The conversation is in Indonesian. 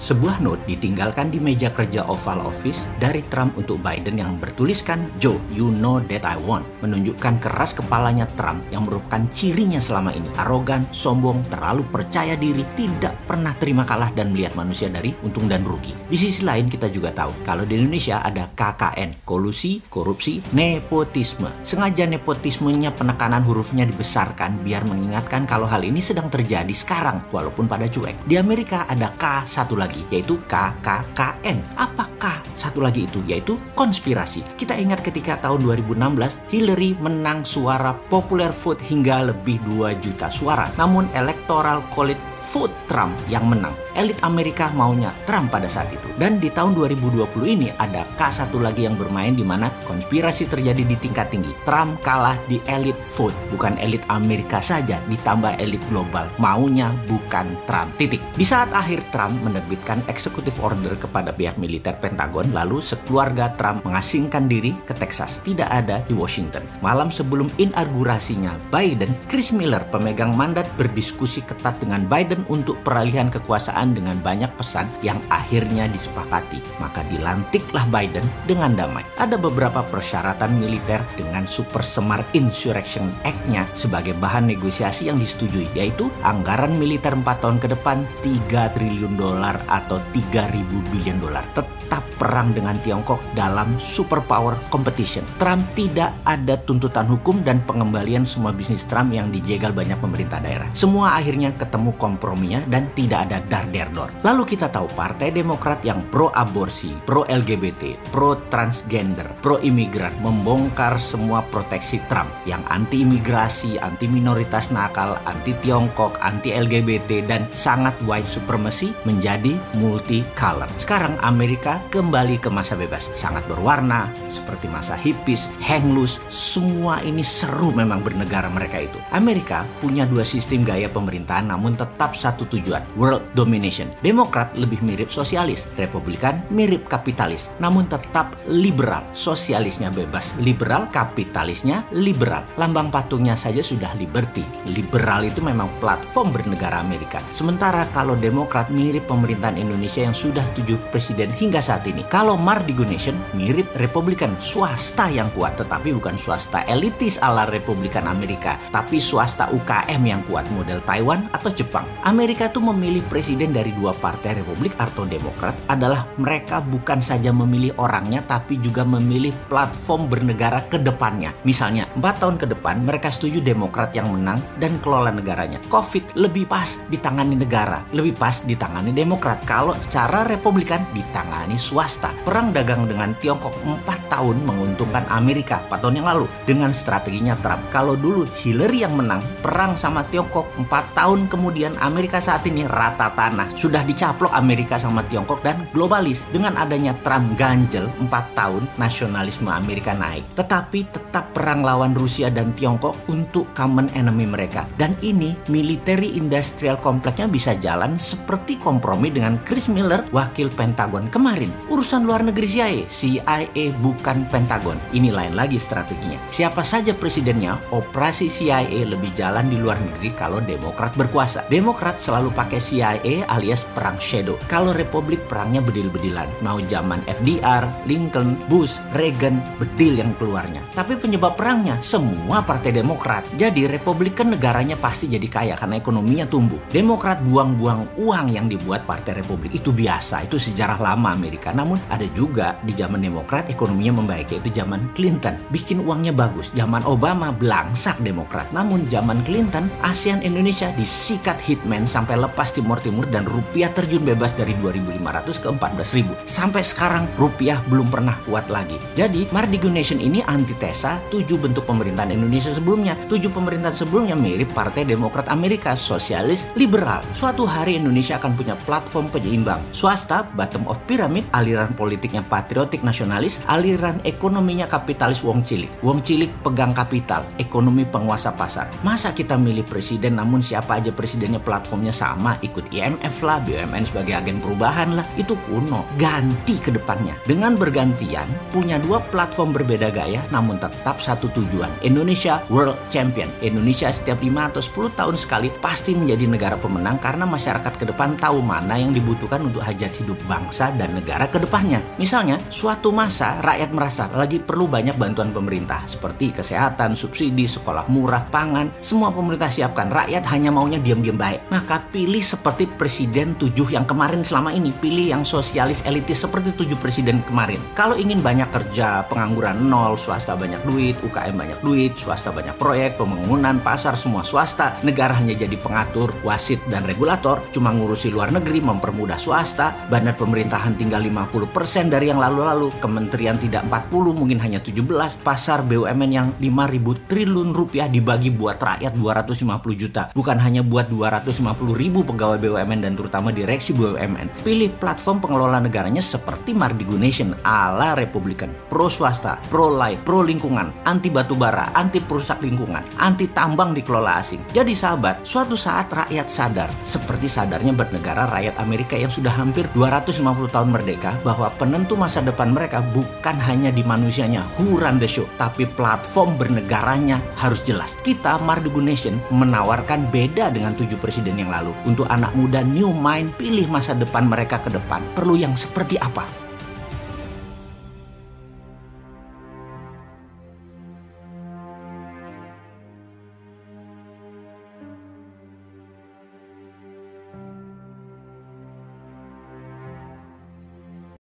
Sebuah note ditinggalkan di meja kerja Oval Office dari Trump untuk Biden yang bertuliskan Joe, you know that I won. Menunjukkan keras kepalanya Trump yang merupakan cirinya selama ini. Arogan, sombong, terlalu percaya diri, tidak pernah terima kalah dan melihat manusia dari untung dan rugi. Di sisi lain kita juga tahu kalau di Indonesia ada KKN, kolusi, korupsi, nepotisme. Sengaja nepotismenya penekanan hurufnya dibesarkan biar mengingatkan kalau hal ini sedang terjadi sekarang walaupun pada cuek. Di Amerika ada K satu lagi yaitu KKKN. Apakah satu lagi itu yaitu konspirasi. Kita ingat ketika tahun 2016 Hillary menang suara popular vote hingga lebih 2 juta suara. Namun electoral college vote Trump yang menang. Elit Amerika maunya Trump pada saat itu. Dan di tahun 2020 ini ada K1 lagi yang bermain di mana konspirasi terjadi di tingkat tinggi. Trump kalah di elit vote, bukan elit Amerika saja, ditambah elit global. Maunya bukan Trump. Titik. Di saat akhir Trump menerbitkan executive order kepada pihak militer Pentagon, lalu sekeluarga Trump mengasingkan diri ke Texas, tidak ada di Washington. Malam sebelum inaugurasinya Biden, Chris Miller, pemegang mandat berdiskusi ketat dengan Biden untuk peralihan kekuasaan dengan banyak pesan yang akhirnya disepakati. Maka dilantiklah Biden dengan damai. Ada beberapa persyaratan militer dengan Super Semar Insurrection Act-nya sebagai bahan negosiasi yang disetujui, yaitu anggaran militer 4 tahun ke depan 3 triliun dolar atau 3.000 bilion dolar. Tetap perang dengan Tiongkok dalam superpower competition. Trump tidak ada tuntutan hukum dan pengembalian semua bisnis Trump yang dijegal banyak pemerintah daerah. Semua akhirnya ketemu komprominya dan tidak ada dar der dor. Lalu kita tahu Partai Demokrat yang pro aborsi, pro LGBT, pro transgender, pro imigran membongkar semua proteksi Trump yang anti imigrasi, anti minoritas nakal, anti Tiongkok, anti LGBT dan sangat white supremacy menjadi multicolor. Sekarang Amerika kembali ke masa bebas, sangat berwarna seperti masa hippies, hang loose, semua ini seru memang bernegara mereka itu. Amerika punya dua sistem gaya pemerintahan namun tetap satu tujuan, world domination. Demokrat lebih mirip sosialis, Republikan mirip kapitalis, namun tetap liberal. Sosialisnya bebas, liberal, kapitalisnya liberal. Lambang patungnya saja sudah liberty. Liberal itu memang platform bernegara Amerika. Sementara kalau Demokrat mirip pemerintahan Indonesia yang sudah tujuh presiden hingga saat ini. Kalau Mardigo Nation mirip Republikan, swasta yang kuat, tetapi bukan swasta elitis ala Republikan Amerika, tapi swasta UKM yang kuat model Taiwan atau Jepang. Amerika itu memilih presiden dari dua partai Republik atau Demokrat adalah mereka bukan saja memilih orangnya tapi juga memilih platform bernegara ke depannya. Misalnya, empat tahun ke depan mereka setuju Demokrat yang menang dan kelola negaranya. COVID lebih pas ditangani negara, lebih pas ditangani Demokrat. Kalau cara Republikan ditangani swasta. Perang dagang dengan Tiongkok empat tahun menguntungkan Amerika 4 tahun yang lalu dengan strateginya Trump. Kalau dulu Hillary yang menang, perang sama Tiongkok 4 tahun kemudian saat ini rata tanah. Sudah dicaplok Amerika sama Tiongkok dan globalis. Dengan adanya Trump ganjel 4 tahun, nasionalisme Amerika naik. Tetapi tetap perang lawan Rusia dan Tiongkok untuk common enemy mereka. Dan ini military industrial kompleksnya bisa jalan seperti kompromi dengan Chris Miller, wakil Pentagon kemarin. Urusan luar negeri CIA, CIA bukan Pentagon. Ini lain lagi strateginya. Siapa saja presidennya, operasi CIA lebih jalan di luar negeri kalau Demokrat berkuasa. Demokrat selalu pakai CIA alias perang shadow. Kalau Republik perangnya bedil-bedilan. Mau zaman FDR, Lincoln, Bush, Reagan, bedil yang keluarnya. Tapi penyebab perangnya semua partai Demokrat. Jadi Republikan negaranya pasti jadi kaya karena ekonominya tumbuh. Demokrat buang-buang uang yang dibuat partai Republik itu biasa, itu sejarah lama Amerika. Namun ada juga di zaman Demokrat ekonominya membaik yaitu zaman Clinton. Bikin uangnya bagus. Zaman Obama belangsak Demokrat. Namun zaman Clinton, ASEAN Indonesia disikat hitman sampai lepas Timur Timur dan rupiah terjun bebas dari 2.500 ke 14.000. Sampai sekarang rupiah belum pernah kuat lagi. Jadi Mardigo Nation ini antitesa tujuh bentuk pemerintahan Indonesia sebelumnya. Tujuh pemerintahan sebelumnya mirip Partai Demokrat Amerika, sosialis, liberal. Suatu hari Indonesia akan punya platform penyeimbang. Swasta, bottom of pyramid, aliran politiknya patriotik nasionalis, aliran ekonominya kapitalis wong cilik. Wong cilik pegang kapital, ekonomi penguasa pasar. Masa kita milih presiden namun siapa aja presidennya platformnya sama, ikut IMF lah, BUMN sebagai agen perubahan lah, itu kuno. Ganti ke depannya. Dengan bergantian, punya dua platform berbeda gaya, namun tetap satu tujuan. Indonesia World Champion. Indonesia setiap 5 atau 10 tahun sekali pasti menjadi negara pemenang karena masyarakat ke depan tahu mana yang dibutuhkan untuk hajat hidup bangsa dan negara ke depannya. Misalnya, suatu masa rakyat merasa lagi perlu banyak bantuan pemerintah seperti kesehatan, subsidi, sekolah murah, pangan, semua pemerintah siapkan. Rakyat hanya maunya diam-diam baik. Maka pilih seperti presiden tujuh yang kemarin selama ini. Pilih yang sosialis elitis seperti tujuh presiden kemarin. Kalau ingin banyak kerja, pengangguran nol, swasta banyak duit, UKM banyak duit, swasta banyak proyek, pembangunan, pasar semua swasta, negara hanya jadi pengatur, wasit, dan regulator, cuma ngurusi luar negeri, mempermudah swasta, badan pemerintahan tinggal 50% dari yang lalu-lalu, kementerian tidak 40, mungkin hanya 17, pasar BUMN yang 5.000 triliun rupiah dibagi buat rakyat 250 juta, bukan hanya buat 250 ribu pegawai BUMN dan terutama direksi BUMN. Pilih platform pengelola negaranya seperti Mardigu Nation ala Republikan, pro swasta, pro life, pro lingkungan, anti batu bara, anti perusak lingkungan, anti tambang dikelola asing. Jadi sahabat, suatu saat rakyat sadar, seperti sadarnya bernegara rakyat Amerika yang sudah hampir 250 tahun merdeka, bahwa penentu masa depan mereka bukan hanya di manusianya, who run the show, tapi platform bernegaranya harus jelas. Kita, Mardigu Nation, menawarkan beda dengan tujuh presiden yang lalu. Untuk anak muda new mind, pilih masa depan mereka ke depan. Perlu yang seperti apa?